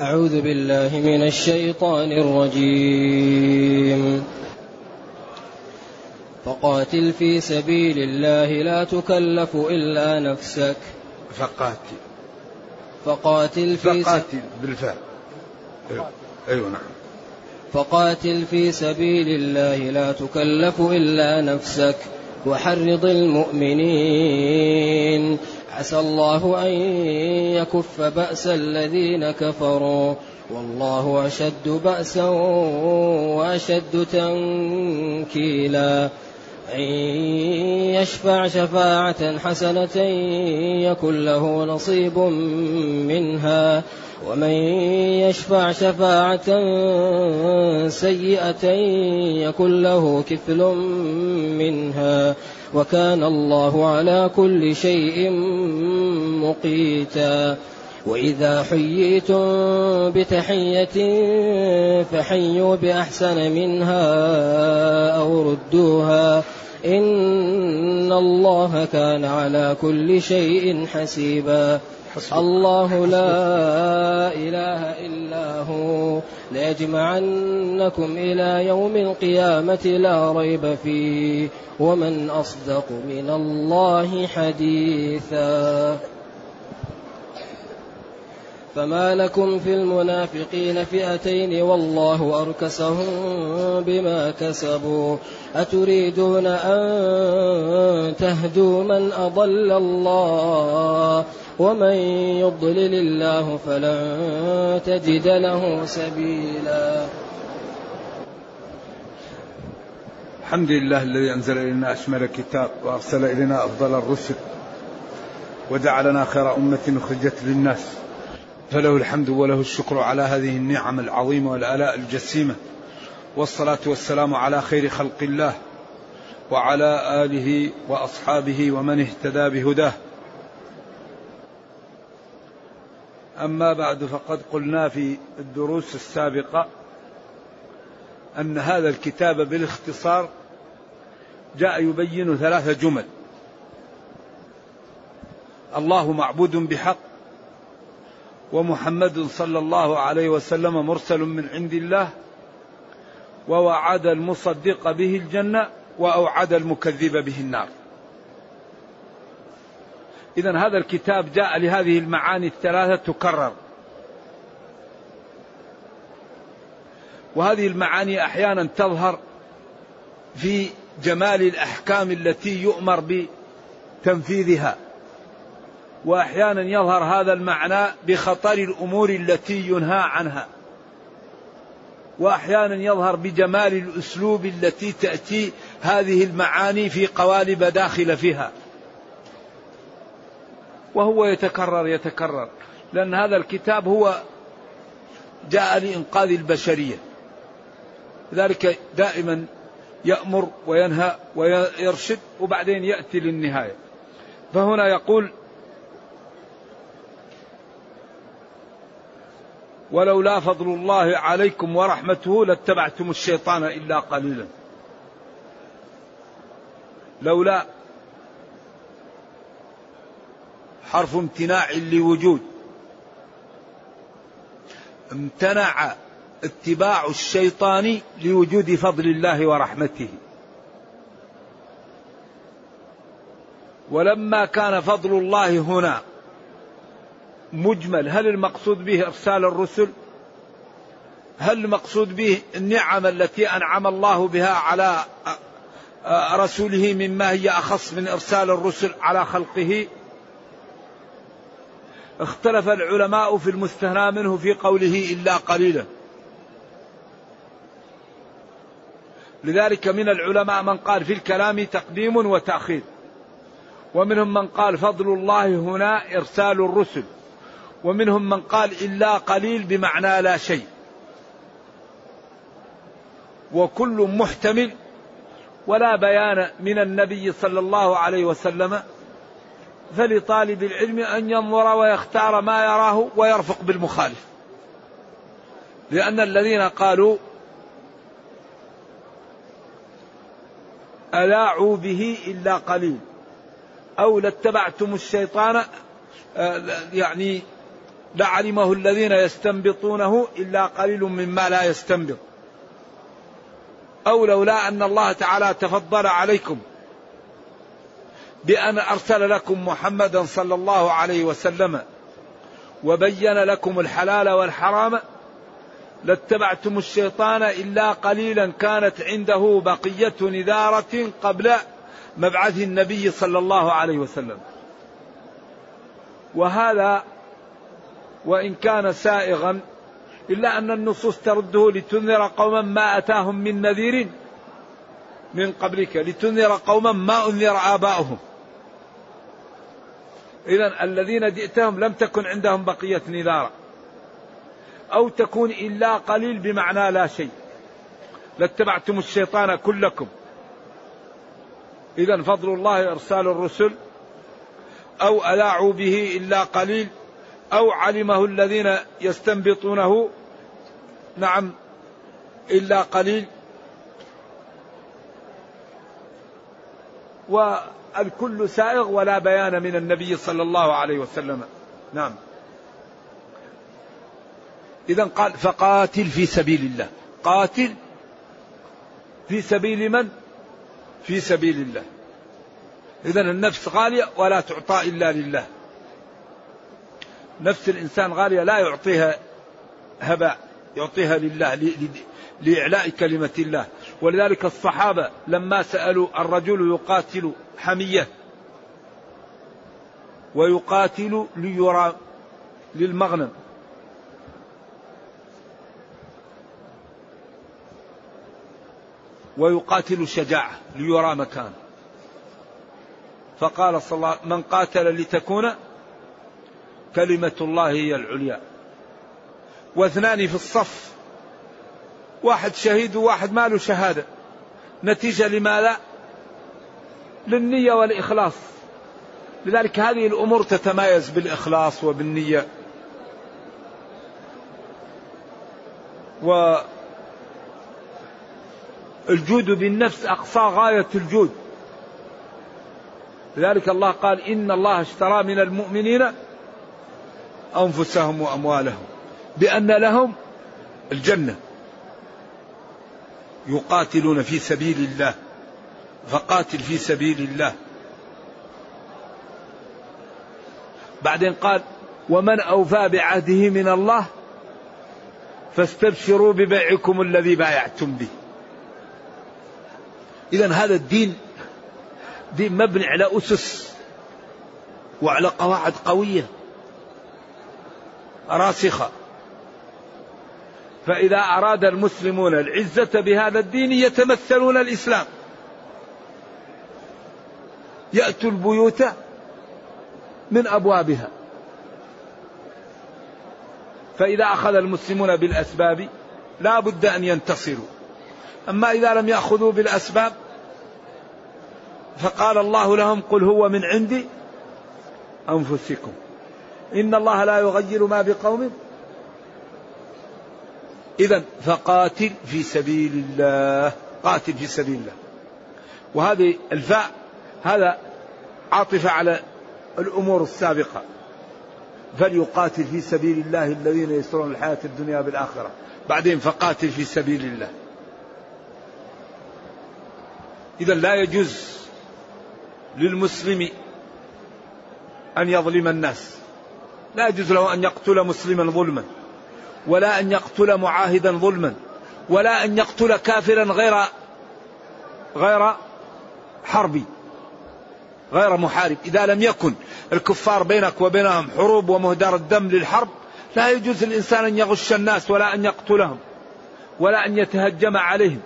أعوذ بالله من الشيطان الرجيم. فقاتل في سبيل الله لا تكلف إلا نفسك. فقاتل. فقاتل في فقاتل بالفعل. أيوة. أيوة نعم. فقاتل في سبيل الله لا تكلف إلا نفسك. وحرض المؤمنين. عسى الله أن يكف بأس الذين كفروا والله أشد بأسا وأشد تنكيلا. إن يشفع شفاعة حسنة يكن له نصيب منها. ومن يشفع شفاعة سيئة يكن له كفل منها. وكان الله على كل شيء مقيتا. وإذا حييتم بتحية فحيوا بأحسن منها أو ردوها. إن الله كان على كل شيء حسيبا. الله لا إله إلا هو. ليجمعنكم إلى يوم القيامة لا ريب فيه. ومن أصدق من الله حديثا. فما لكم في المنافقين فئتين والله أركسهم بما كسبوا. أتريدون أن تهدوا من أضل الله؟ ومن يضلل الله فلن تجد له سبيلا. الحمد لله الذي أنزل إلينا أشمل الكتاب وأرسل إلينا أفضل الرسل وجعلنا خير أمة أخرجت للناس. فله الحمد وله الشكر على هذه النعم العظيمة والآلاء الجسيمة. والصلاة والسلام على خير خلق الله وعلى آله وأصحابه ومن اهتدى بهداه. أما بعد فقد قلنا في الدروس السابقة أن هذا الكتاب بالاختصار جاء يبين ثلاث جمل. الله معبود بحق ومحمد صلى الله عليه وسلم مرسل من عند الله ووعد المصدق به الجنة وأوعد المكذب به النار. إذا هذا الكتاب جاء لهذه المعاني الثلاثة تكرر. وهذه المعاني أحيانا تظهر في جمال الأحكام التي يؤمر بتنفيذها. وأحيانا يظهر هذا المعنى بخطر الأمور التي ينهى عنها. وأحيانا يظهر بجمال الأسلوب التي تأتي هذه المعاني في قوالب داخل فيها. وهو يتكرر يتكرر. لأن هذا الكتاب هو جاء لإنقاذ البشرية. لذلك دائما يأمر وينهى ويرشد وبعدين يأتي للنهاية. فهنا يقول ولولا فضل الله عليكم ورحمته لاتبعتم الشيطان إلا قليلا. لولا حرف امتناع لوجود. امتنع اتباع الشيطان لوجود فضل الله ورحمته. ولما كان فضل الله هنا مجمل. هل المقصود به إرسال الرسل؟ هل المقصود به النعم التي أنعم الله بها على رسوله مما هي أخص من إرسال الرسل على خلقه؟ اختلف العلماء في المستثنى منه في قوله إلا قليلا. لذلك من العلماء من قال في الكلام تقديم وتأخير. ومنهم من قال فضل الله هنا إرسال الرسل. ومنهم من قال إلا قليل بمعنى لا شيء. وكل محتمل ولا بيان من النبي صلى الله عليه وسلم فلطالب العلم أن ينظر ويختار ما يراه ويرفق بالمخالف. لأن الذين قالوا ألاعوا به إلا قليل أو لاتبعتم الشيطان آه، يعني لعلمه الذين يستنبطونه إلا قليل مما لا يستنبط. أو لولا أن الله تعالى تفضل عليكم بأن أرسل لكم محمدا صلى الله عليه وسلم وبين لكم الحلال والحرام لاتبعتم الشيطان إلا قليلا كانت عنده بقية نذارة قبل مبعث النبي صلى الله عليه وسلم. وهذا وإن كان سائغا إلا أن النصوص ترده لتنذر قوما ما أتاهم من نذير من قبلك لتنذر قوما ما أنذر آباؤهم. إذا الذين جئتهم لم تكن عندهم بقية نذارة أو تكون إلا قليل بمعنى لا شيء. لاتبعتم الشيطان كلكم. إذا فضل الله إرسال الرسل أو ألاعوا به إلا قليل. أو علمه الذين يستنبطونه. نعم إلا قليل. والكل سائغ ولا بيان من النبي صلى الله عليه وسلم. نعم. إذا قال فقاتل في سبيل الله. قاتل في سبيل من؟ في سبيل الله. إذا النفس غالية ولا تعطى إلا لله. نفس الإنسان غالية لا يعطيها هباء يعطيها لله لإعلاء كلمة الله. ولذلك الصحابة لما سألوا الرجل يقاتل حمية ويقاتل ليرى للمغنم. ويقاتل شجاعة ليرى مكان. فقال صلى الله من قاتل لتكون كلمة الله هي العليا. واثنان في الصف. واحد شهيد وواحد ما له شهادة. نتيجة لماذا للنية والإخلاص. لذلك هذه الأمور تتمايز بالإخلاص وبالنية. والجود بالنفس أقصى غاية الجود. لذلك الله قال إن الله اشترى من المؤمنين أنفسهم وأموالهم بأن لهم الجنة يقاتلون في سبيل الله فقاتل في سبيل الله. بعدين قال ومن أوفى بعهده من الله فاستبشروا ببيعكم الذي بايعتم به. إذا هذا الدين دين مبني على أسس وعلى قواعد قوية. راسخة. فإذا أراد المسلمون العزة بهذا الدين يتمثلون الإسلام. يأتوا البيوت من أبوابها. فإذا أخذ المسلمون بالأسباب لا بد أن ينتصروا. أما إذا لم يأخذوا بالأسباب فقال الله لهم قل هو من عند أنفسكم. إن الله لا يغير ما بقوم. إذا فقاتل في سبيل الله. قاتل في سبيل الله. وهذه الفاء هذا عاطفة على الأمور السابقة. فليقاتل في سبيل الله الذين يسرون الحياة الدنيا بالآخرة. بعدين فقاتل في سبيل الله. إذا لا يجوز للمسلم أن يظلم الناس. لا يجوز له أن يقتل مسلما ظلما ولا أن يقتل معاهدا ظلما ولا أن يقتل كافرا غير غير حربي غير محارب. إذا لم يكن الكفار بينك وبينهم حروب ومهدر الدم للحرب لا يجوز الإنسان أن يغش الناس ولا أن يقتلهم ولا أن يتهجم عليهم.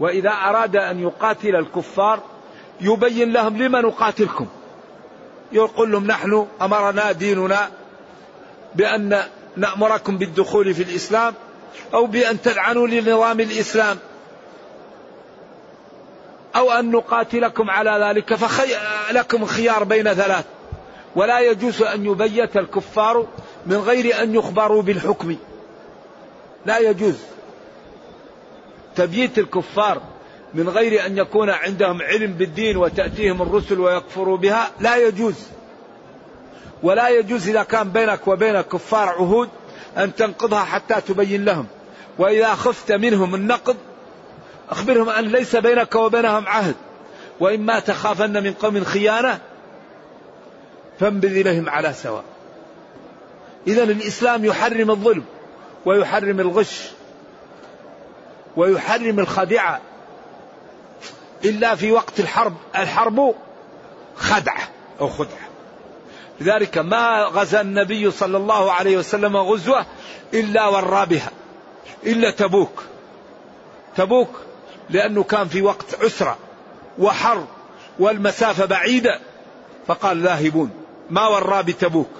وإذا أراد أن يقاتل الكفار يبين لهم لما نقاتلكم. يقول لهم نحن أمرنا ديننا بأن نأمركم بالدخول في الإسلام أو بأن تلعنوا لنظام الإسلام أو أن نقاتلكم على ذلك فخي لكم خيار بين ثلاث. ولا يجوز أن يبيت الكفار من غير أن يخبروا بالحكم. لا يجوز. تبييت الكفار من غير أن يكون عندهم علم بالدين وتأتيهم الرسل ويكفروا بها لا يجوز. ولا يجوز إذا كان بينك وبين الكفار عهود أن تنقضها حتى تبين لهم. وإذا خفت منهم النقض أخبرهم أن ليس بينك وبينهم عهد. وإما تخافن من قوم خيانة فانبذ إليهم على سواء. إذا الإسلام يحرم الظلم ويحرم الغش ويحرم الخديعة إلا في وقت الحرب. الحرب خدعة أو خدعة. لذلك ما غزا النبي صلى الله عليه وسلم غزوة إلا ورى بها. إلا تبوك. تبوك لأنه كان في وقت عسرة وحر والمسافة بعيدة. فقال ذاهبون ما ورى بتبوك؟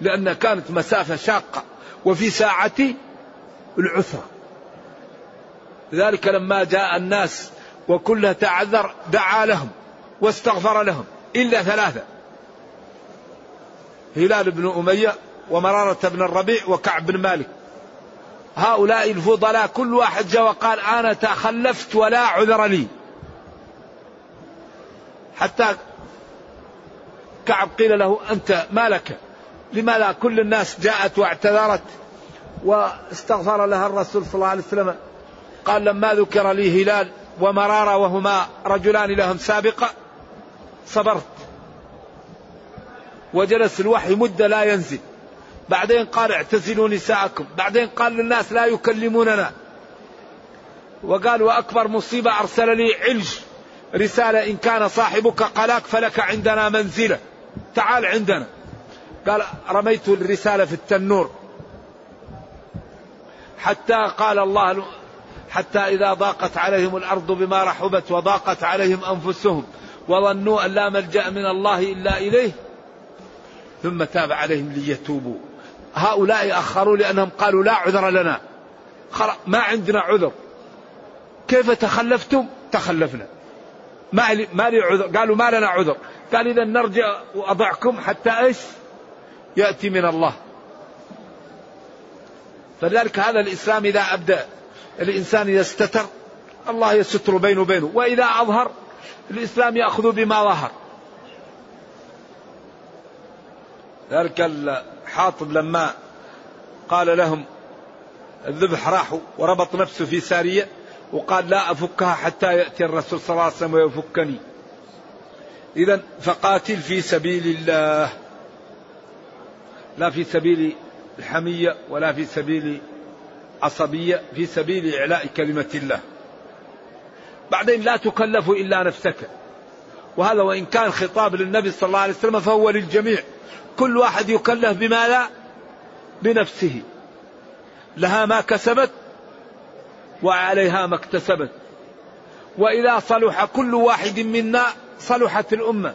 لأن كانت مسافة شاقة. وفي ساعة العسرة. لذلك لما جاء الناس وكلها تعذر دعا لهم واستغفر لهم إلا ثلاثة. هلال بن أمية ومرارة بن الربيع وكعب بن مالك. هؤلاء الفضلاء كل واحد جاء وقال أنا تخلفت ولا عذر لي. حتى كعب قيل له أنت ما لك لماذا كل الناس جاءت واعتذرت واستغفر لها الرسول صلى الله عليه وسلم؟ قال لما ذكر لي هلال ومرارة وهما رجلان لهم سابقة صبرت. وجلس الوحي مدة لا ينزل. بعدين قال اعتزلوا نساءكم. بعدين قال للناس لا يكلموننا. وقال وأكبر مصيبة أرسل لي علج رسالة إن كان صاحبك قلاك فلك عندنا منزلة. تعال عندنا. قال رميت الرسالة في التنور. حتى قال الله حتى إذا ضاقت عليهم الأرض بما رحبت وضاقت عليهم أنفسهم وظنوا أن لا ملجأ من الله إلا إليه ثم تاب عليهم ليتوبوا. هؤلاء أخروا لأنهم قالوا لا عذر لنا. ما عندنا عذر. كيف تخلفتم؟ تخلفنا. ما لي, ما لي عذر. قالوا ما لنا عذر. قال إذا نرجع وأضعكم حتى إيش؟ يأتي من الله. فلذلك هذا الإسلام إذا أبدأ الإنسان إذا استتر الله يستر بينه وبينه. وإذا أظهر الإسلام يأخذ بما ظهر. ذلك حاطب لما قال لهم الذبح راحوا وربط نفسه في سارية وقال لا أفكها حتى يأتي الرسول صلى الله عليه وسلم ويفكني. إذا فقاتل في سبيل الله. لا في سبيل الحمية ولا في سبيل عصبية في سبيل إعلاء كلمة الله. بعدين لا تكلف إلا نفسك. وهذا وإن كان خطاب للنبي صلى الله عليه وسلم فهو للجميع. كل واحد يكلف بما لا بنفسه. لها ما كسبت وعليها ما اكتسبت. وإذا صلح كل واحد منا صلحت الأمة.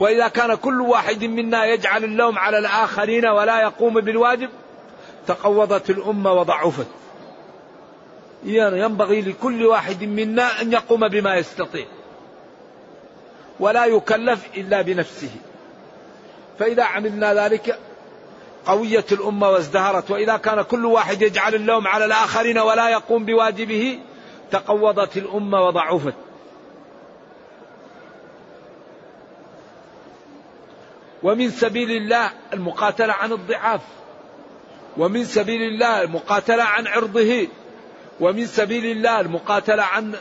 وإذا كان كل واحد منا يجعل اللوم على الآخرين ولا يقوم بالواجب تقوضت الأمة وضعفت. ينبغي لكل واحد منا أن يقوم بما يستطيع. ولا يكلف إلا بنفسه. فإذا عملنا ذلك قوية الأمة وازدهرت. وإذا كان كل واحد يجعل اللوم على الآخرين ولا يقوم بواجبه تقوضت الأمة وضعفت. ومن سبيل الله المقاتلة عن الضعاف. ومن سبيل الله المقاتلة عن عرضه ومن سبيل الله المقاتلة عن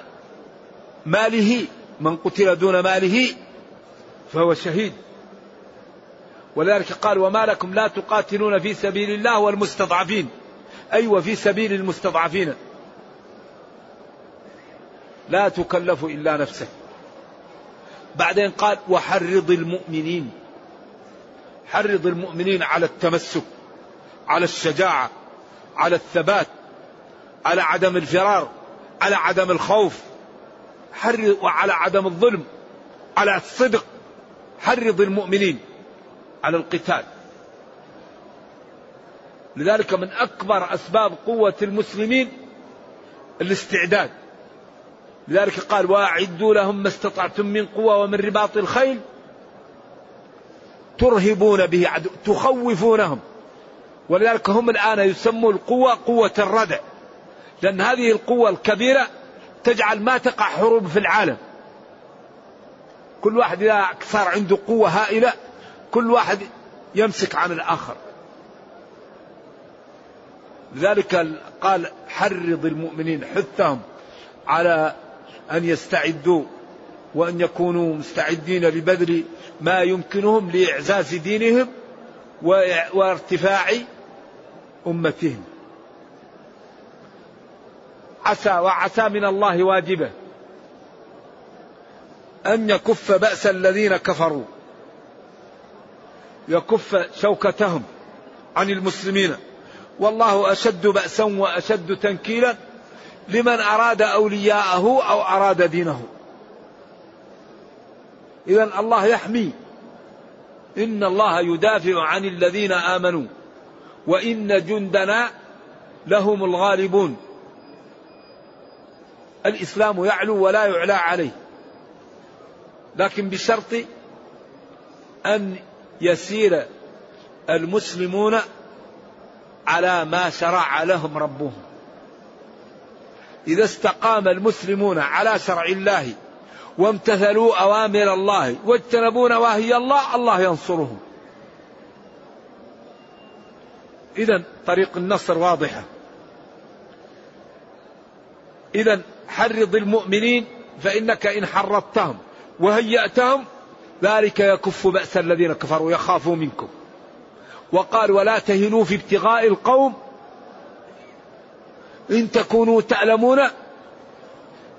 ماله من قتل دون ماله فهو شهيد. ولذلك قال وما لكم لا تقاتلون في سبيل الله والمستضعفين. أي وفي سبيل المستضعفين. لا تكلف إلا نفسك. بعدين قال وحرض المؤمنين. حرض المؤمنين على التمسك. على الشجاعة على الثبات على عدم الفرار على عدم الخوف حرض وعلى عدم الظلم على الصدق حرض المؤمنين على القتال. لذلك من أكبر أسباب قوة المسلمين الاستعداد. لذلك قال وأعدوا لهم ما استطعتم من قوة ومن رباط الخيل ترهبون به عدو تخوفونهم. ولذلك هم الآن يسموا القوة قوة الردع. لأن هذه القوة الكبيرة تجعل ما تقع حروب في العالم. كل واحد إذا صار عنده قوة هائلة كل واحد يمسك عن الآخر. لذلك قال حرض المؤمنين حثهم على أن يستعدوا وأن يكونوا مستعدين لبذل ما يمكنهم لإعزاز دينهم وارتفاع أمتهم عسى وعسى من الله واجبة. أن يكف بأس الذين كفروا. يكف شوكتهم عن المسلمين. والله أشد بأسا وأشد تنكيلا لمن أراد أولياءه أو أراد دينه. إذا الله يحمي إن الله يدافع عن الذين آمنوا وإن جندنا لهم الغالبون. الإسلام يعلو ولا يعلى عليه. لكن بشرط أن يسير المسلمون على ما شرع لهم ربهم. إذا استقام المسلمون على شرع الله وامتثلوا أوامر الله واجتنبوا نواهي الله الله ينصرهم. إذا طريق النصر واضحة. إذا حرض المؤمنين فإنك إن حرضتهم وهيأتهم ذلك يكف بأس الذين كفروا يخافوا منكم. وقال ولا تهنوا في ابتغاء القوم. إن تكونوا تعلمون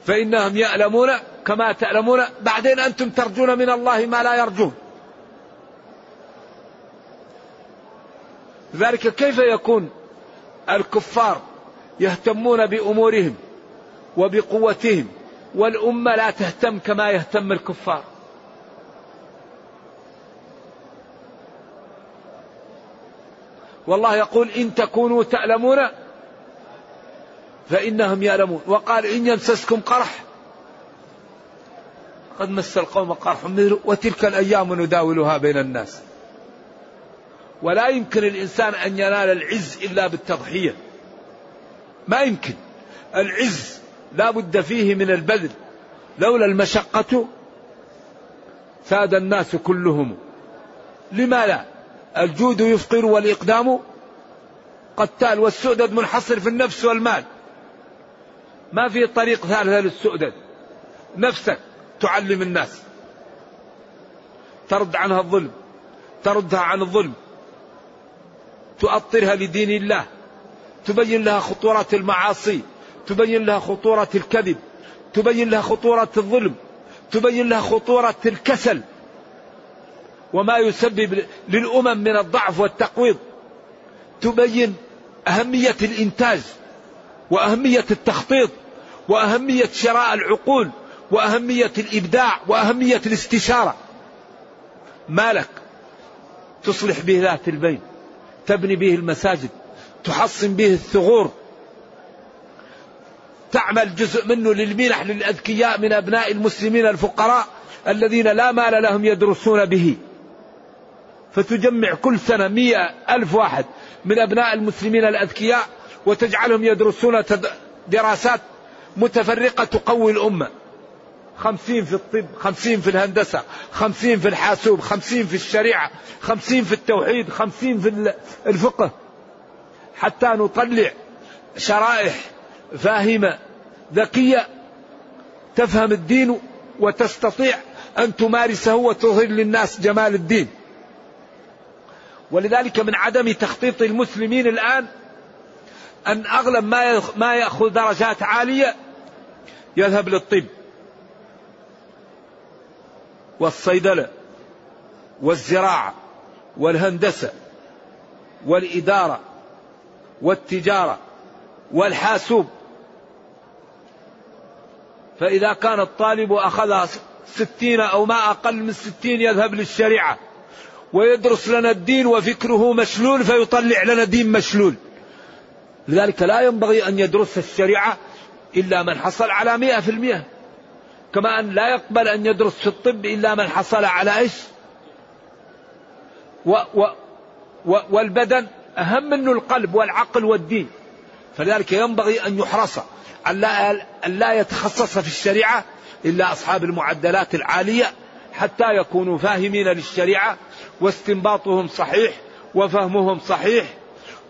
فإنهم يعلمون كما تعلمون بعدين أنتم ترجون من الله ما لا يرجون. لذلك كيف يكون الكفار يهتمون بأمورهم وبقوتهم والأمة لا تهتم كما يهتم الكفار؟ والله يقول إن تكونوا تعلمون فإنهم يعلمون. وقال إن يمسسكم قرح قد مس القوم قرح مثله وتلك الأيام نداولها بين الناس. ولا يمكن الإنسان أن ينال العز إلا بالتضحية. ما يمكن. العز لا بد فيه من البذل. لولا المشقة ساد الناس كلهم. لما لا؟ الجود يفقر والإقدام قتال والسؤدد منحصر في النفس والمال. ما في طريق ثالث للسؤدد. نفسك. تعلم الناس. ترد عنها الظلم. تردها عن الظلم. تؤطرها لدين الله. تبين لها خطورة المعاصي. تبين لها خطورة الكذب. تبين لها خطورة الظلم. تبين لها خطورة الكسل. وما يسبب للأمم من الضعف والتقويض. تبين أهمية الإنتاج. وأهمية التخطيط. وأهمية شراء العقول. وأهمية الإبداع وأهمية الاستشارة. مالك تصلح به ذات البين تبني به المساجد تحصن به الثغور. تعمل جزء منه للمنح للأذكياء من أبناء المسلمين الفقراء الذين لا مال لهم يدرسون به. فتجمع كل سنة مئة ألف واحد من أبناء المسلمين الأذكياء وتجعلهم يدرسون دراسات متفرقة تقوي الأمة. خمسين في الطب خمسين في الهندسة خمسين في الحاسوب خمسين في الشريعة خمسين في التوحيد خمسين في الفقه. حتى نطلع شرائح فاهمة ذكية تفهم الدين وتستطيع أن تمارسه وتظهر للناس جمال الدين. ولذلك من عدم تخطيط المسلمين الآن أن أغلب ما يأخذ درجات عالية يذهب للطب. والصيدلة والزراعة والهندسة والإدارة والتجارة والحاسوب. فإذا كان الطالب أخذ ستين أو ما أقل من ستين يذهب للشريعة ويدرس لنا الدين وفكره مشلول فيطلع لنا دين مشلول. لذلك لا ينبغي أن يدرس الشريعة إلا من حصل على مئة في المئة. كما أن لا يقبل أن يدرس في الطب إلا من حصل على إيش؟ و و و والبدن أهم منه القلب والعقل والدين. فلذلك ينبغي أن يحرص أن لا, يتخصص في الشريعة إلا أصحاب المعدلات العالية حتى يكونوا فاهمين للشريعة واستنباطهم صحيح وفهمهم صحيح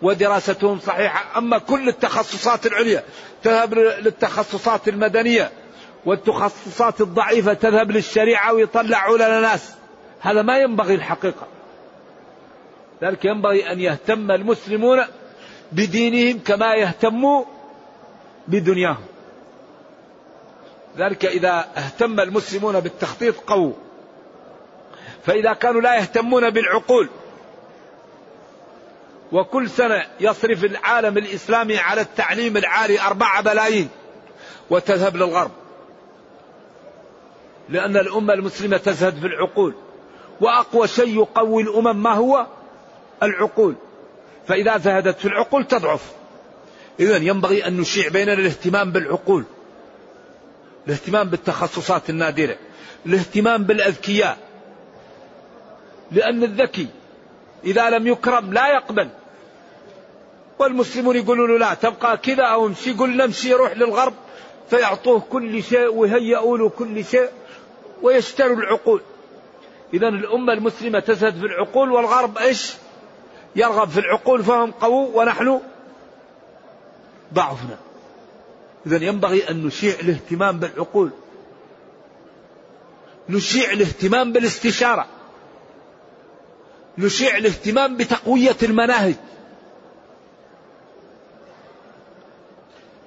ودراستهم صحيحة. أما كل التخصصات العليا تذهب للتخصصات المدنية والتخصصات الضعيفة تذهب للشريعة ويطلعوا لنا ناس. هذا ما ينبغي الحقيقة. ذلك ينبغي أن يهتم المسلمون بدينهم كما يهتموا بدنياهم. ذلك إذا اهتم المسلمون بالتخطيط قووا فإذا كانوا لا يهتمون بالعقول وكل سنة يصرف العالم الإسلامي على التعليم العالي أربعة بلايين وتذهب للغرب. لأن الأمة المسلمة تزهد في العقول. وأقوى شيء يقوي الأمم ما هو؟ العقول. فإذا زهدت في العقول تضعف. إذا ينبغي أن نشيع بيننا الاهتمام بالعقول. الاهتمام بالتخصصات النادرة. الاهتمام بالأذكياء. لأن الذكي إذا لم يكرم لا يقبل. والمسلمون يقولون له لا تبقى كذا أو امشي يقول نمشي يروح للغرب فيعطوه كل شيء ويهيئوا له كل شيء. ويشتروا العقول. إذا الأمة المسلمة تزهد في العقول والغرب إيش؟ يرغب في العقول فهم قووا ونحن ضعفنا. إذا ينبغي أن نشيع الاهتمام بالعقول. نشيع الاهتمام بالاستشارة. نشيع الاهتمام بتقوية المناهج.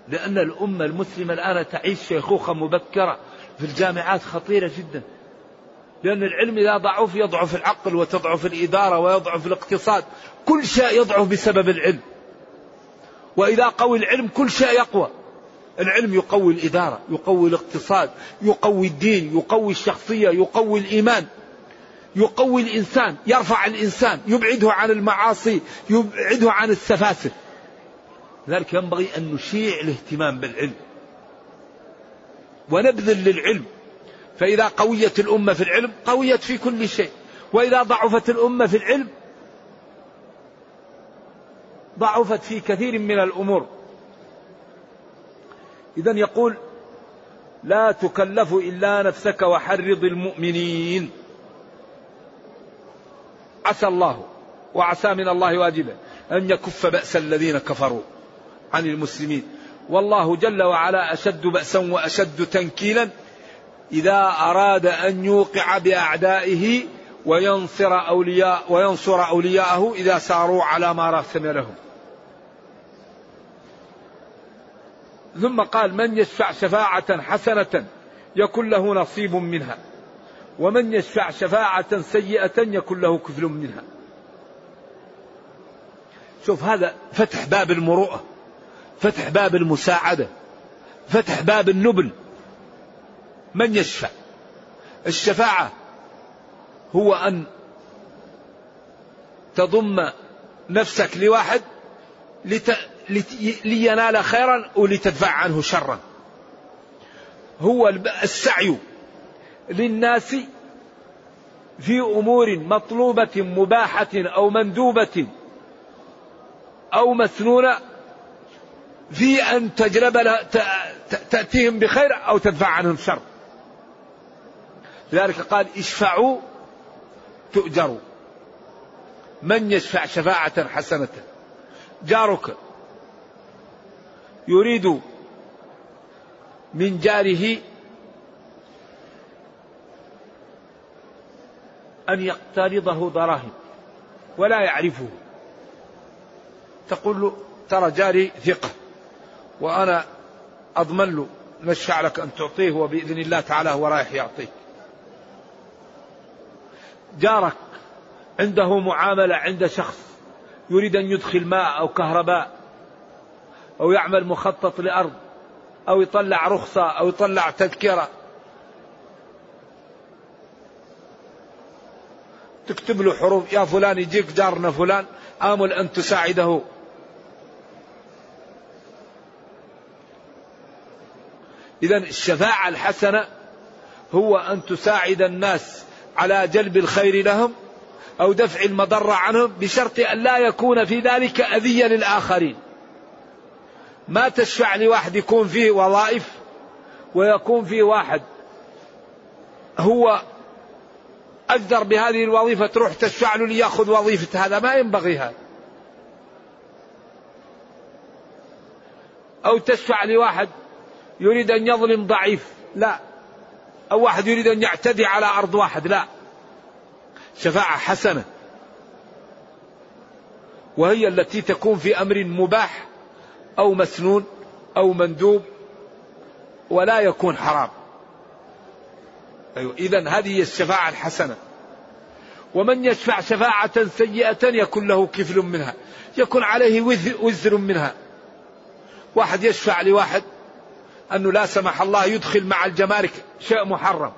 لأن الأمة المسلمة الآن تعيش شيخوخة مبكرة. في الجامعات خطيرة جدا. لأن العلم إذا ضعف يضعف العقل وتضعف الإدارة ويضعف الاقتصاد. كل شيء يضعف بسبب العلم. وإذا قوي العلم كل شيء يقوى. العلم يقوي الإدارة يقوي الاقتصاد يقوي الدين يقوي الشخصية يقوي الإيمان. يقوي الإنسان يرفع الإنسان يبعده عن المعاصي يبعده عن السفاسف. لذلك ينبغي أن نشيع الاهتمام بالعلم. ونبذل للعلم. فإذا قويت الأمة في العلم قويت في كل شيء. وإذا ضعفت الأمة في العلم ضعفت في كثير من الأمور. إذا يقول لا تكلف إلا نفسك وحرض المؤمنين. عسى الله وعسى من الله واجبا أن يكف بأس الذين كفروا عن المسلمين. والله جل وعلا أشد بأسا وأشد تنكيلا إذا أراد أن يوقع بأعدائه وينصر أولياء وينصر أولياءه إذا ساروا على ما رسم لهم. ثم قال من يشفع شفاعة حسنة يكن له نصيب منها. ومن يشفع شفاعة سيئة يكن له كفل منها. شوف هذا فتح باب المروءة. فتح باب المساعدة فتح باب النبل. من يشفع؟ الشفاعة هو أن تضم نفسك لواحد لت... لت... لينال خيرا ولتدفع عنه شرا. هو السعي للناس في أمور مطلوبة مباحة أو مندوبة أو مسنونة في أن تجلب تأتيهم بخير أو تدفع عنهم شر. لذلك قال اشفعوا تؤجروا. من يشفع شفاعة حسنة؟ جارك. يريد من جاره أن يقترضه دراهم ولا يعرفه. تقول له ترى جاري ثقة. وأنا أضمن له نشفع لك أن تعطيه وبإذن الله تعالى هو رايح يعطيك. جارك عنده معاملة عند شخص يريد أن يدخل ماء أو كهرباء أو يعمل مخطط لأرض أو يطلع رخصة أو يطلع تذكرة. تكتب له حروف يا فلان يجيك جارنا فلان آمل أن تساعده. إذا الشفاعة الحسنة هو أن تساعد الناس على جلب الخير لهم أو دفع المضرة عنهم بشرط أن لا يكون في ذلك أذية للآخرين. ما تشفع لواحد يكون فيه وظائف ويكون فيه واحد هو أقدر بهذه الوظيفة تروح تشفع له ليأخذ وظيفة هذا ما ينبغي هذا. أو تشفع لواحد يريد أن يظلم ضعيف. لا. أو واحد يريد أن يعتدي على أرض واحد. لا. شفاعة حسنة. وهي التي تكون في أمر مباح أو مسنون أو مندوب ولا يكون حرام. أيوة. إذا هذه هي الشفاعة الحسنة. ومن يشفع شفاعة سيئة يكون له كفل منها. يكون عليه وزر منها. واحد يشفع لواحد أنه لا سمح الله يدخل مع الجمارك شيء محرم.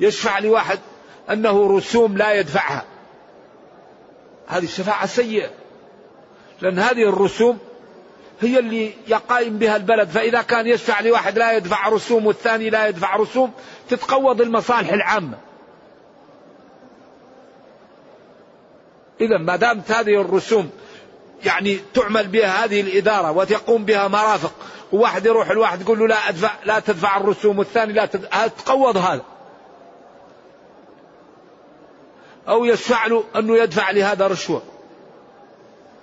يشفع لواحد أنه رسوم لا يدفعها. هذه الشفاعة سيئة. لأن هذه الرسوم هي اللي يقائم بها البلد. فإذا كان يشفع لواحد لا يدفع رسوم والثاني لا يدفع رسوم تتقوض المصالح العامة. إذا ما دامت هذه الرسوم يعني تعمل بها هذه الإدارة وتقوم بها مرافق. وواحد يروح الواحد يقول له لا أدفع لا تدفع الرسوم والثاني لا تقوض هذا؟ أو يشفع له أنه يدفع لهذا رشوة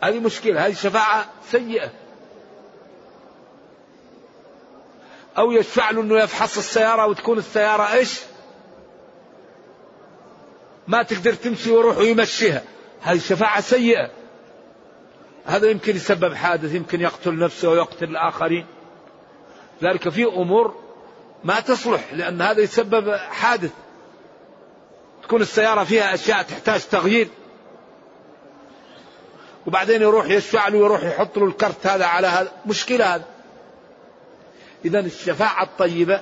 هذه مشكلة هذه شفاعة سيئة. أو يشفع له أنه يفحص السيارة وتكون السيارة إيش؟ ما تقدر تمشي ويروح ويمشيها. هذه شفاعة سيئة. هذا يمكن يسبب حادث يمكن يقتل نفسه ويقتل الآخرين. ذلك في أمور ما تصلح لأن هذا يسبب حادث. تكون السيارة فيها أشياء تحتاج تغيير. وبعدين يروح يشفع له ويروح يحط له الكرت هذا على هذا. مشكلة هذا. إذا الشفاعة الطيبة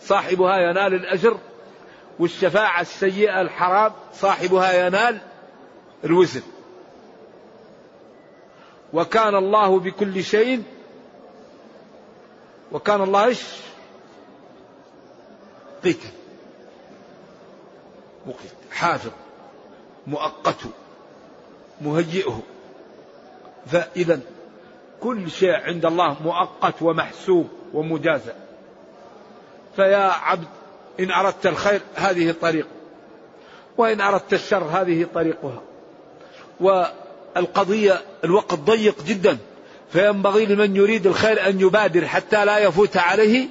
صاحبها ينال الأجر والشفاعة السيئة الحرام صاحبها ينال الوزن. وكان الله بكل شيء وكان الله إيش؟ قيتا مقيت. حافظ. مؤقت. مهيئه. فإذا كل شيء عند الله مؤقت ومحسوب ومجازى فيا عبد إن أردت الخير هذه طريق. وإن أردت الشر هذه طريقها. والقضية الوقت ضيق جدا فينبغي لمن يريد الخير أن يبادر حتى لا يفوت عليه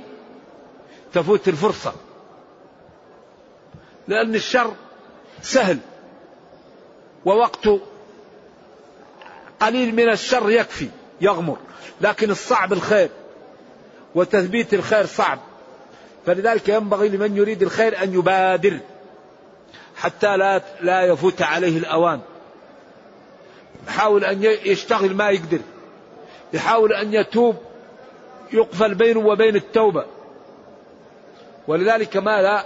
تفوت الفرصة. لأن الشر سهل ووقت قليل من الشر يكفي يغمر. لكن الصعب الخير وتثبيت الخير صعب. فلذلك ينبغي لمن يريد الخير أن يبادر حتى لا لا يفوت عليه الأوان. يحاول أن يشتغل ما يقدر. يحاول أن يتوب. يقفل بينه وبين التوبة. ولذلك ماذا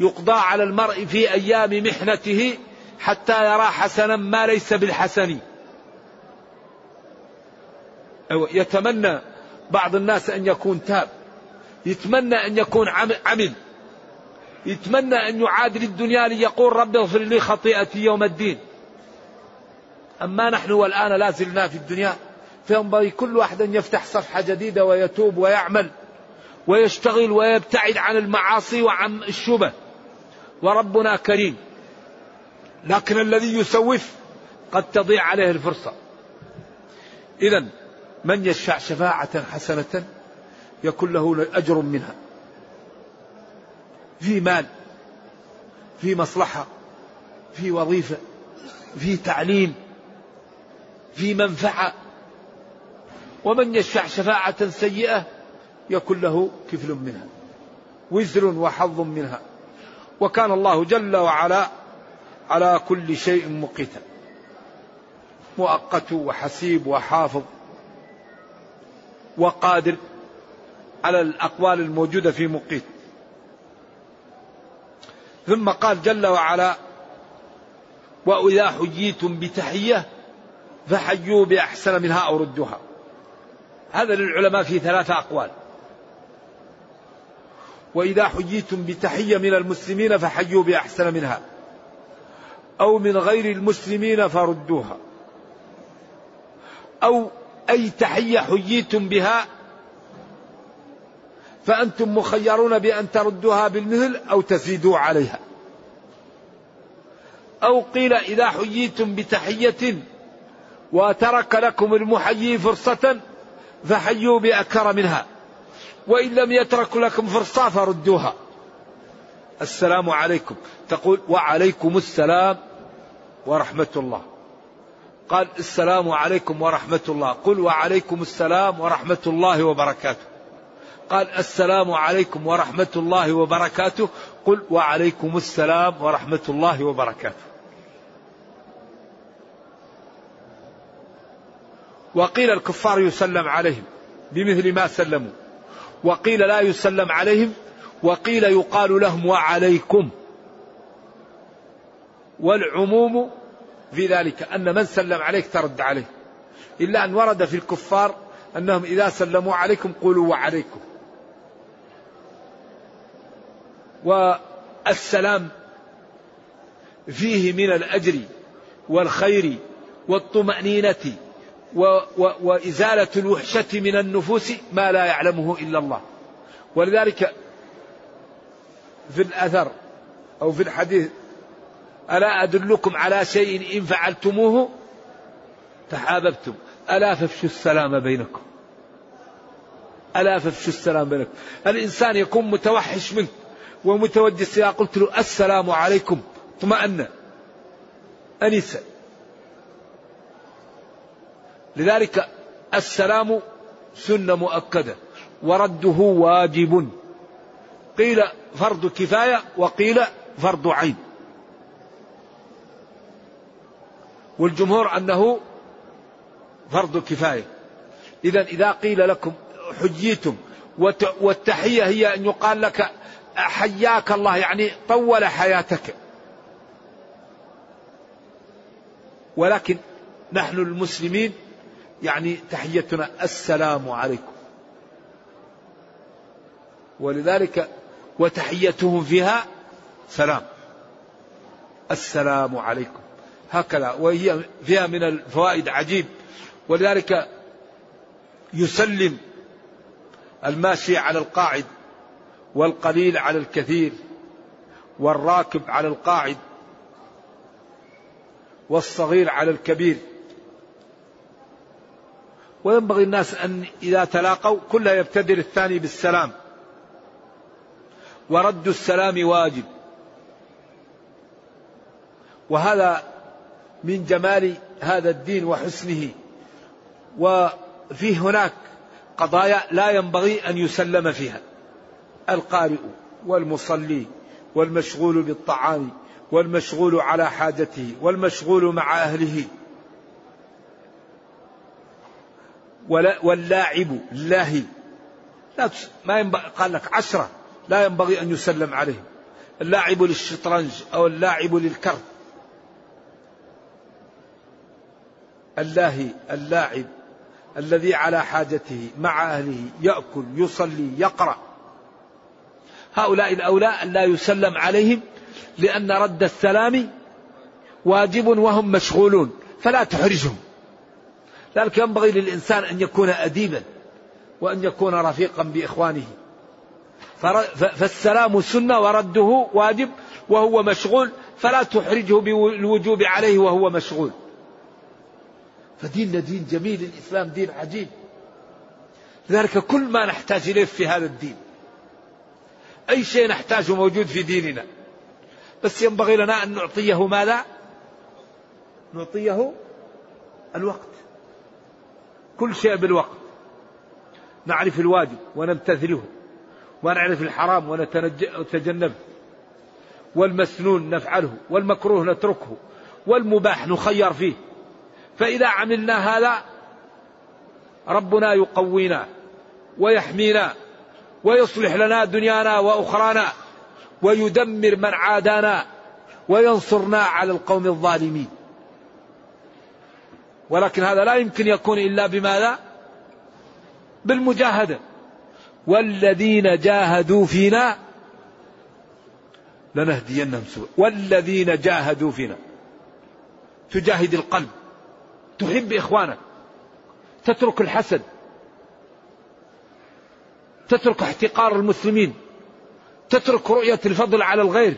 يقضى على المرء في أيام محنته حتى يرى حسنا ما ليس بالحسن. يتمنى بعض الناس أن يكون تاب. يتمنى أن يكون عمل. يتمنى أن يعادل الدنيا ليقول رب اغفر لي خطيئتي يوم الدين. أما نحن والآن لا زلنا في الدنيا فينبغي كل واحد أن يفتح صفحة جديدة ويتوب ويعمل ويشتغل ويبتعد عن المعاصي وعن الشبه. وربنا كريم. لكن الذي يسوف قد تضيع عليه الفرصة. إذا من يشفع شفاعة حسنة يكون له أجر منها. في مال في مصلحة في وظيفة في تعليم في منفعة. ومن يشفع شفاعة سيئة يكون له كفل منها وزر وحظ منها. وكان الله جل وعلا على كل شيء مقيتا مؤقت وحسيب وحافظ وقادر على الأقوال الموجودة في مقيت. ثم قال جل وعلا وإذا حييتم بتحية فحيوا بأحسن منها أو ردوها. هذا للعلماء في ثلاثة أقوال. وإذا حييتم بتحية من المسلمين فحيوا بأحسن منها. أو من غير المسلمين فردوها. أو أي تحية حييتم بها فأنتم مخيرون بأن تردوها بالمثل أو تزيدوا عليها. أو قيل إذا حييتم بتحية وترك لكم المحيي فرصة فحيوا بأكثر منها. وإن لم يترك لكم فرصة فردوها. السلام عليكم. تقول وعليكم السلام ورحمة الله. قال السلام عليكم ورحمة الله. قل وعليكم السلام ورحمة الله وبركاته. قال السلام عليكم ورحمة الله وبركاته. قل وعليكم السلام ورحمة الله وبركاته. وقيل الكفار يسلم عليهم بمثل ما سلموا. وقيل لا يسلم عليهم وقيل يقال لهم وعليكم. والعموم في ذلك أن من سلم عليك ترد عليه. إلا أن ورد في الكفار أنهم إذا سلموا عليكم قولوا وعليكم. والسلام فيه من الأجر والخير والطمأنينة و و وإزالة الوحشة من النفوس ما لا يعلمه إلا الله. ولذلك في الأثر أو في الحديث ألا أدلكم على شيء إن فعلتموه؟ تحاببتم. ألا فافشوا السلام بينكم. ألا فافشوا السلام بينكم. الإنسان يكون متوحش منك ومتوجس. إذا قلت له السلام عليكم اطمأن. أنس لذلك السلام سنة مؤكدة. ورده واجب. قيل فرض كفاية وقيل فرض عين والجمهور أنه فرض كفاية. إذا إذا قيل لكم حجيتم والتحية هي أن يقال لك حياك الله يعني طول حياتك. ولكن نحن المسلمين يعني تحيتنا السلام عليكم. ولذلك وتحيتهم فيها سلام. السلام عليكم. هكذا وهي فيها من الفوائد عجيب. ولذلك يسلم الماشي على القاعد والقليل على الكثير والراكب على القاعد والصغير على الكبير. وينبغي الناس أن إذا تلاقوا كلها يبتدر الثاني بالسلام. ورد السلام واجب. وهذا من جمال هذا الدين وحسنه. وفي هناك قضايا لا ينبغي أن يسلم فيها. القارئ والمصلي والمشغول بالطعام والمشغول على حاجته والمشغول مع أهله. واللاعب لاهي. لا ما ينبغي قال لك عشرة. لا ينبغي أن يسلم عليه اللاعب للشطرنج أو اللاعب للكرت اللاهي اللاعب الذي على حاجته مع أهله يأكل يصلي يقرأ. هؤلاء الأولى أن لا يسلم عليهم لأن رد السلام واجب وهم مشغولون. فلا تحرجهم. ذلك ينبغي للإنسان أن يكون أديبا وأن يكون رفيقا بإخوانه. فالسلام سنة ورده واجب وهو مشغول فلا تحرجه بالوجوب عليه وهو مشغول. فديننا دين جميل الإسلام دين عجيب. لذلك كل ما نحتاج إليه في هذا الدين أي شيء نحتاجه موجود في ديننا. بس ينبغي لنا أن نعطيه ماذا؟ نعطيه الوقت. كل شيء بالوقت. نعرف الواجب ونمتثله ونعرف الحرام ونتجنبه والمسنون نفعله والمكروه نتركه والمباح نخير فيه. فإذا عملنا هذا ربنا يقوينا ويحمينا ويصلح لنا دنيانا وأخرانا ويدمر من عادانا وينصرنا على القوم الظالمين. ولكن هذا لا يمكن يكون إلا بماذا؟ بالمجاهدة. والذين جاهدوا فينا لنهدينهم سبل والذين جاهدوا فينا. تجاهد القلب. تحب إخوانك. تترك الحسد. تترك احتقار المسلمين. تترك رؤية الفضل على الغير.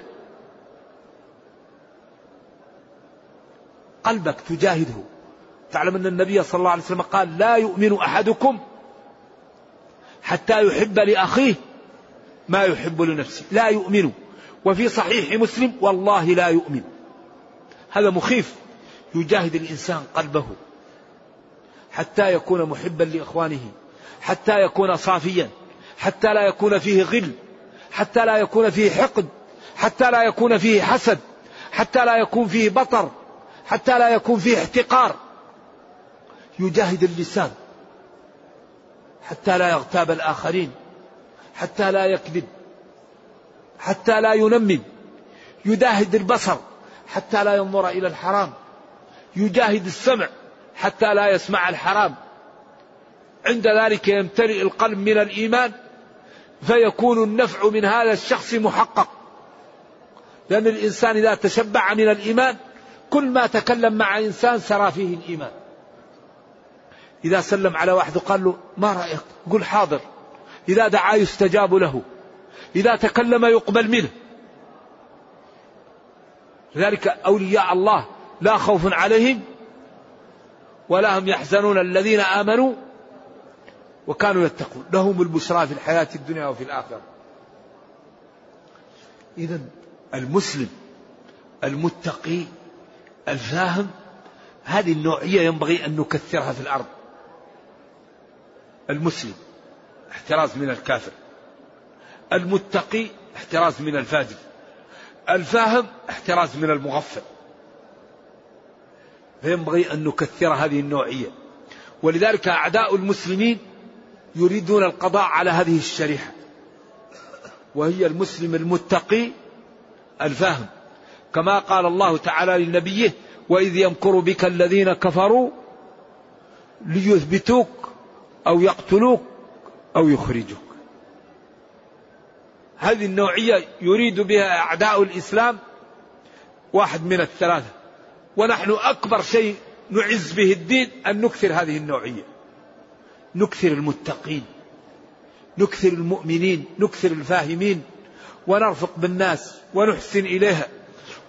قلبك تجاهده. تعلم أن النبي صلى الله عليه وسلم قال لا يؤمن أحدكم حتى يحب لأخيه ما يحب لنفسه. لا يؤمن. وفي صحيح مسلم والله لا يؤمن. هذا مخيف. يجاهد الإنسان قلبه حتى يكون محبا لإخوانه حتى يكون صافيا حتى لا يكون فيه غل حتى لا يكون فيه حقد حتى لا يكون فيه حسد حتى لا يكون فيه بطر حتى لا يكون فيه احتقار. يجاهد اللسان حتى لا يغتاب الآخرين حتى لا يكذب حتى لا ينمم يجاهد البصر حتى لا ينظر إلى الحرام يجاهد السمع حتى لا يسمع الحرام. عند ذلك يمتلئ القلب من الإيمان فيكون النفع من هذا الشخص محقق. لأن الإنسان إذا تشبع من الإيمان كل ما تكلم مع إنسان سرى فيه الإيمان. إذا سلم على واحد وقال له ما رأيك؟ قل حاضر. إذا دعا يستجاب له. إذا تكلم يقبل منه. لذلك أولياء الله لا خوف عليهم ولا هم يحزنون الذين آمنوا وكانوا يتقون. لهم البشرى في الحياة الدنيا وفي الآخرة. إذا المسلم المتقي الفاهم هذه النوعية ينبغي أن نكثرها في الأرض. المسلم احتراز من الكافر. المتقي احتراز من الفاجر. الفاهم احتراز من المغفل. فينبغي أن نكثر هذه النوعية. ولذلك أعداء المسلمين يريدون القضاء على هذه الشريحة. وهي المسلم المتقي الفاهم. كما قال الله تعالى لنبيه وإذ يمكر بك الذين كفروا ليثبتوك أو يقتلوك أو يخرجوك. هذه النوعية يريد بها أعداء الإسلام واحد من الثلاثة. ونحن أكبر شيء نعز به الدين أن نكثر هذه النوعية. نكثر المتقين نكثر المؤمنين نكثر الفاهمين ونرفق بالناس ونحسن إليها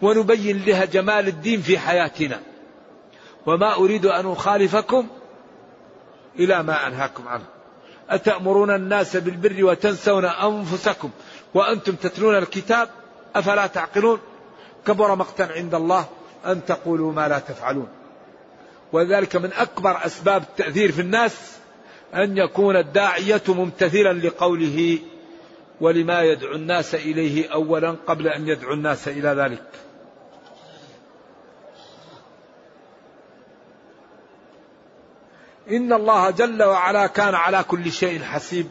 ونبين لها جمال الدين في حياتنا. وما أريد أن أخالفكم إلى ما أنهاكم عنه. أتأمرون الناس بالبر وتنسون أنفسكم وأنتم تتلون الكتاب؟ أفلا تعقلون؟ كبر مقتا عند الله أن تقولوا ما لا تفعلون. وذلك من أكبر أسباب التأثير في الناس أن يكون الداعية ممتثلا لقوله ولما يدعو الناس إليه أولا قبل أن يدعو الناس إلى ذلك. إن الله جل وعلا كان على كل شيء حسيب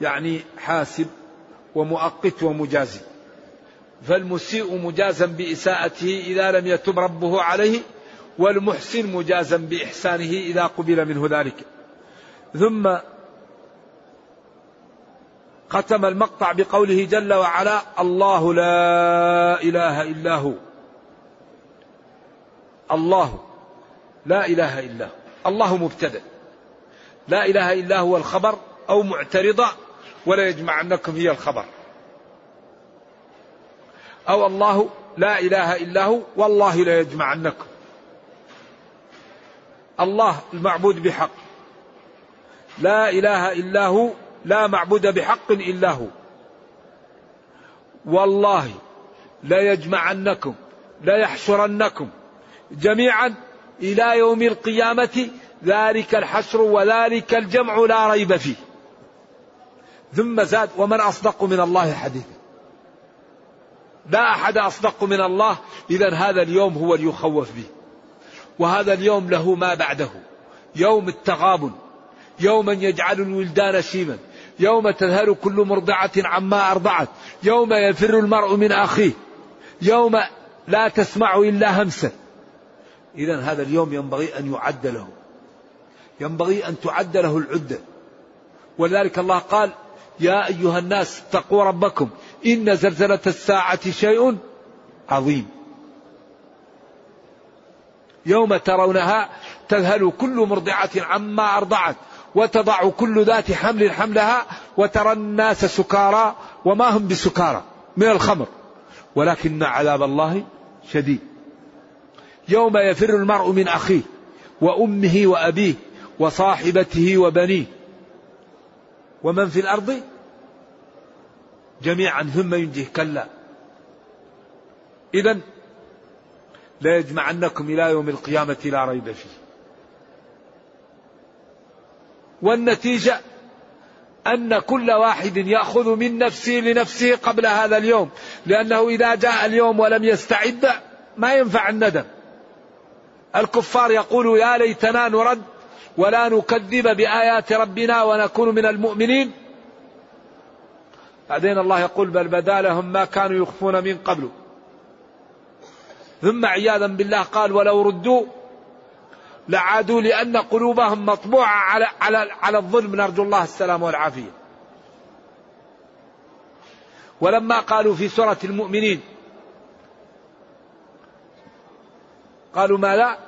يعني حاسب ومؤقت ومجازي. فالمسيء مجازا بإساءته إذا لم يتب ربه عليه والمحسن مجازا بإحسانه إذا قبل منه ذلك. ثم ختم المقطع بقوله جل وعلا الله لا إله إلا هو. الله لا إله إلا هو. الله مبتدأ. لا إله إلا هو الخبر أو معترضة ولا يجمعنكم هي الخبر. أو الله لا إله إلا هو والله لا يجمعنكم الله المعبود بحق. لا إله إلا هو لا معبود بحق إلا هو. والله لا يجمعنكم لا يحشرنكم. جميعا إلى يوم القيامة ذلك الحشر وذلك الجمع لا ريب فيه. ثم زاد ومن أصدق من الله حديثا. لا أحد أصدق من الله إذا هذا اليوم هو ليخوف به. وهذا اليوم له ما بعده. يوم التغابن يوما يجعل الولدان شيما يوم تذهل كل مرضعة عما أرضعت يوم يفر المرء من أخيه يوم لا تسمع إلا همسا إذا هذا اليوم ينبغي أن يعد له. ينبغي أن تعد له العدة. ولذلك الله قال يا أيها الناس اتقوا ربكم إن زلزلة الساعة شيء عظيم. يوم ترونها تذهل كل مرضعة عما أرضعت وتضع كل ذات حمل حملها وترى الناس سكارى وما هم بسكارى من الخمر. ولكن عذاب الله شديد. يوم يفر المرء من أخيه وأمه وأبيه وصاحبته وبنيه. ومن في الأرض؟ جميعا ثم ينجيه كلا. إذا لا يجمعنكم إلى يوم القيامة لا ريب فيه. والنتيجة أن كل واحد يأخذ من نفسه لنفسه قبل هذا اليوم. لأنه إذا جاء اليوم ولم يستعد ما ينفع الندم. الكفار يقول يا ليتنا نرد ولا نكذب بآيات ربنا ونكون من المؤمنين. بعدين الله يقول بل بدا لهم ما كانوا يخفون من قبل. ثم عياذا بالله قال ولو ردوا لعادوا لأن قلوبهم مطبوعة على على على الظلم. نرجو الله السلام والعافية. ولما قالوا في سورة المؤمنين قالوا ما لا.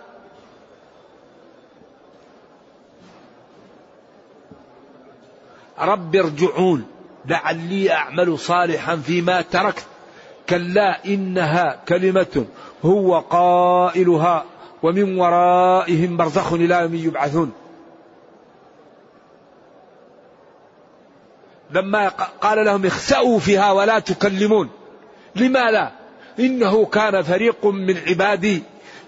رب ارجعون. لعلي أعمل صالحا فيما تركت. كلا إنها كلمة هو قائلها ومن ورائهم برزخ إلى يوم يبعثون. لما قال لهم اخسأوا فيها ولا تكلمون. لما لا؟ إنه كان فريق من عبادي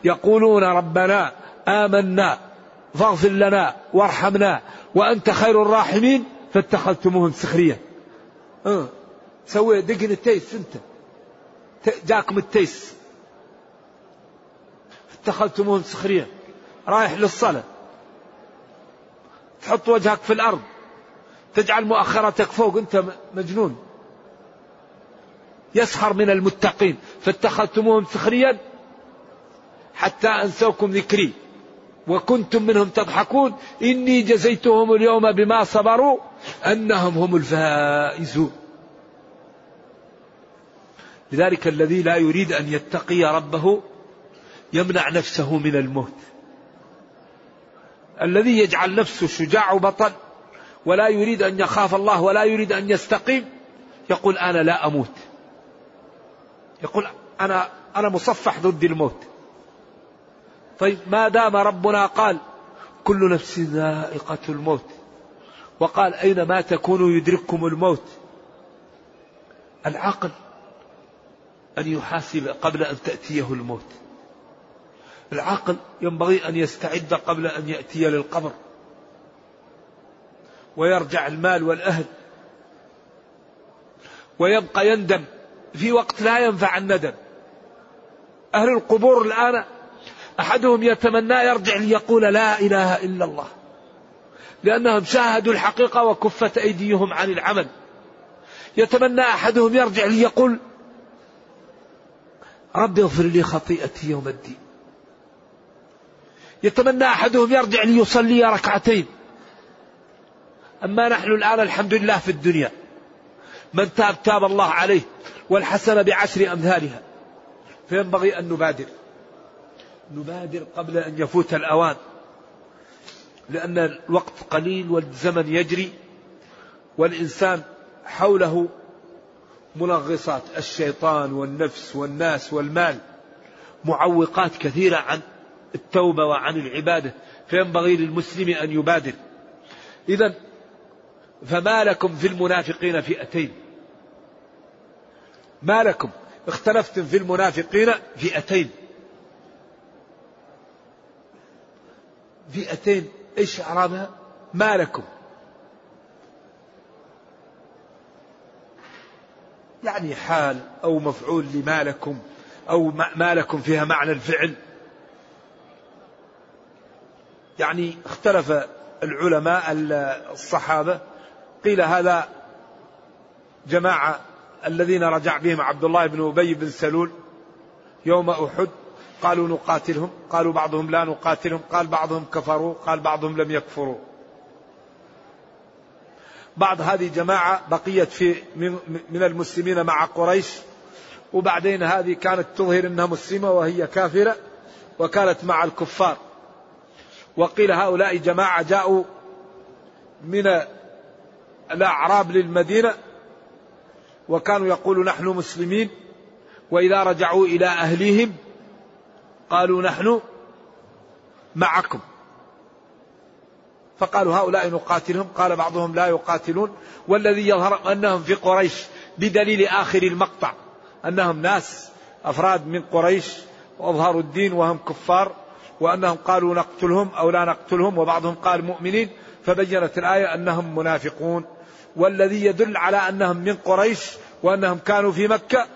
يقولون ربنا آمنا فاغفر لنا وارحمنا وأنت خير الراحمين فاتخذتموهم سخريا. سوي دقن التيس أنت. جاكم التيس. اتخذتموهم سخريا رايح للصلاة. تحط وجهك في الأرض. تجعل مؤخرتك فوق أنت مجنون. يسخر من المتقين. فاتخذتموهم سخريا حتى أنسوكم ذكري. وكنتم منهم تضحكون. إني جزيتهم اليوم بما صبروا أنهم هم الفائزون. لذلك الذي لا يريد أن يتقي ربه يمنع نفسه من الموت. الذي يجعل نفسه شجاع وبطل ولا يريد أن يخاف الله ولا يريد أن يستقيم يقول أنا لا أموت. يقول أنا أنا مصفح ضد الموت. طيب ما دام ربنا قال كل نفس ذائقة الموت وقال أينما تكونوا يدرككم الموت؟ العقل أن يحاسب قبل أن تأتيه الموت. العقل ينبغي أن يستعد قبل أن يأتي للقبر ويرجع المال والأهل ويبقى يندم في وقت لا ينفع الندم. أهل القبور الآن أحدهم يتمنى يرجع ليقول لا إله إلا الله. لأنهم شاهدوا الحقيقة وكفت أيديهم عن العمل. يتمنى أحدهم يرجع ليقول رب اغفر لي خطيئتي يوم الدين. يتمنى أحدهم يرجع ليصلي ركعتين. أما نحن الآن الحمد لله في الدنيا. من تاب تاب الله عليه والحسنة بعشر أمثالها. فينبغي أن نبادر. نبادر قبل أن يفوت الأوان. لأن الوقت قليل والزمن يجري والإنسان حوله منغصات الشيطان والنفس والناس والمال معوقات كثيرة عن التوبة وعن العبادة فينبغي للمسلم أن يبادر. إذا فما لكم في المنافقين فئتين؟ ما لكم؟ اختلفتم في المنافقين فئتين. فئتين إيش اعرابها ما لكم. يعني حال أو مفعول لما لكم أو ما لكم فيها معنى الفعل. يعني اختلف العلماء الصحابة قيل هذا جماعة الذين رجع بهم عبد الله بن أبي بن سلول يوم أحد قالوا نقاتلهم قالوا بعضهم لا نقاتلهم قال بعضهم كفروا قال بعضهم لم يكفروا. بعض هذه جماعة بقيت في من المسلمين مع قريش وبعدين هذه كانت تظهر إنها مسلمة وهي كافرة وكانت مع الكفار. وقيل هؤلاء جماعة جاءوا من الأعراب للمدينة وكانوا يقولوا نحن مسلمين وإذا رجعوا إلى أهليهم قالوا نحن معكم. فقالوا هؤلاء نقاتلهم. قال بعضهم لا يقاتلون. والذي يظهر أنهم في قريش بدليل آخر المقطع. أنهم ناس أفراد من قريش وأظهروا الدين وهم كفار وأنهم قالوا نقتلهم أو لا نقتلهم وبعضهم قال مؤمنين. فبينت الآية أنهم منافقون. والذي يدل على أنهم من قريش وأنهم كانوا في مكة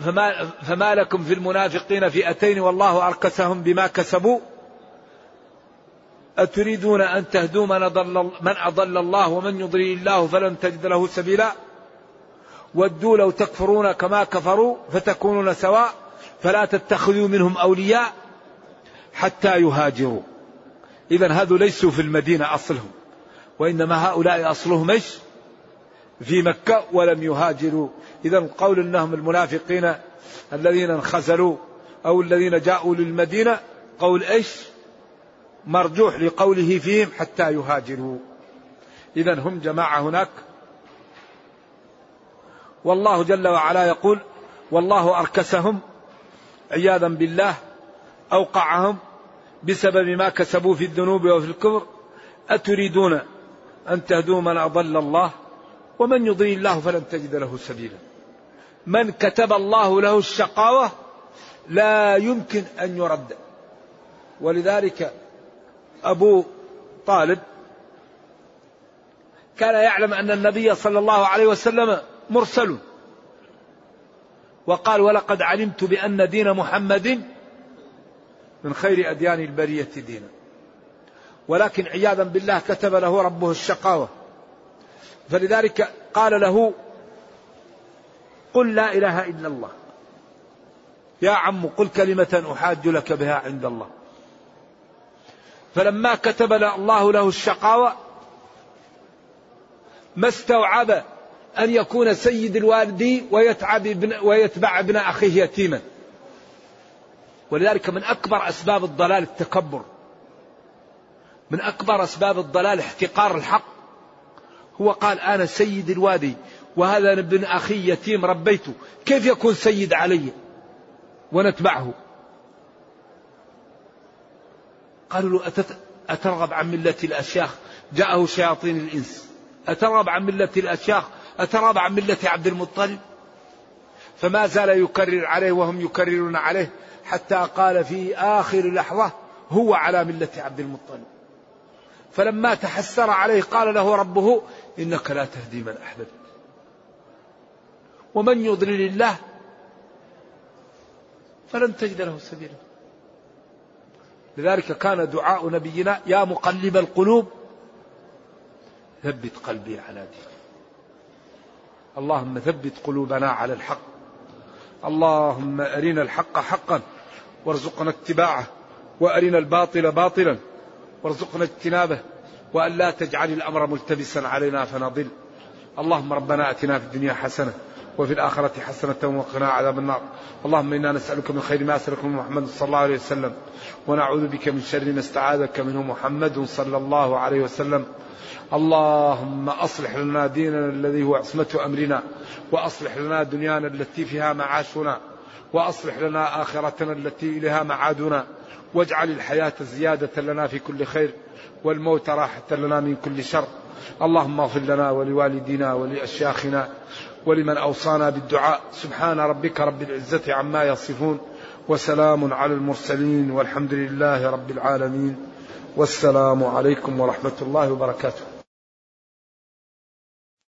فما, فما لكم في المنافقين فئتين والله أركسهم بما كسبوا. أتريدون أن تهدوا من أضل, من أضل الله ومن يضلل الله فلن تجد له سبيلا. ودوا لو تكفرون كما كفروا فتكونون سواء. فلا تتخذوا منهم أولياء حتى يهاجروا. إذا هذو ليسوا في المدينة أصلهم. وإنما هؤلاء أصلهم إيش؟ في مكة ولم يهاجروا. إذا القول أنهم المنافقين الذين انخزلوا أو الذين جاءوا للمدينة قول إيش؟ مرجوح لقوله فيهم حتى يهاجروا. إذا هم جماعة هناك. والله جل وعلا يقول والله أركسهم عياذا بالله أوقعهم بسبب ما كسبوا في الذنوب وفي الكفر. أتريدون أن تهدوا من أضل الله؟ ومن يضل الله فلن تجد له سبيلا. من كتب الله له الشقاوة لا يمكن أن يرد. ولذلك أبو طالب كان يعلم أن النبي صلى الله عليه وسلم مرسل. وقال ولقد علمت بأن دين محمد من خير أديان البرية دينا. ولكن عياذا بالله كتب له ربه الشقاوة. فلذلك قال له قل لا إله إلا الله. يا عم قل كلمة أحاج لك بها عند الله. فلما كتب الله له الشقاوة ما استوعب أن يكون سيد الوالدين ويتعب ابن ويتبع ابن أخيه يتيما. ولذلك من أكبر أسباب الضلال التكبر. من أكبر أسباب الضلال احتقار الحق. هو قال أنا سيد الوادي وهذا ابن أخي يتيم ربيته كيف يكون سيد علي؟ ونتبعه. قالوا له أترغب عن ملة الأشياخ؟ جاءه شياطين الإنس. أترغب عن ملة الأشياخ؟ أترغب عن ملة عبد المطلب؟ فما زال يكرر عليه وهم يكررون عليه حتى قال في آخر لحظة هو على ملة عبد المطلب. فلما تحسر عليه قال له ربه إنك لا تهدي من أحببت. ومن يضلل الله فلن تجد له سبيلا. لذلك كان دعاء نبينا يا مقلب القلوب ثبت قلبي على دينك. اللهم ثبت قلوبنا على الحق. اللهم أرنا الحق حقا وارزقنا اتباعه وأرنا الباطل باطلا. وارزقنا اجتنابه وأن لا تجعل الأمر ملتبسا علينا فنضل. اللهم ربنا أتنا في الدنيا حسنة وفي الآخرة حسنة وقنا عذاب النار. اللهم إنا نسألك من خير ما أسألك من محمد صلى الله عليه وسلم ونعوذ بك من شر ما استعاذك منه محمد صلى الله عليه وسلم. اللهم أصلح لنا ديننا الذي هو عصمة أمرنا وأصلح لنا دنيانا التي فيها معاشنا وأصلح لنا آخرتنا التي إليها معادنا. واجعل الحياة زيادة لنا في كل خير والموت راحة لنا من كل شر. اللهم اغفر لنا ولوالدينا ولأشياخنا ولمن أوصانا بالدعاء. سبحان ربك رب العزة عما يصفون وسلام على المرسلين والحمد لله رب العالمين. والسلام عليكم ورحمة الله وبركاته.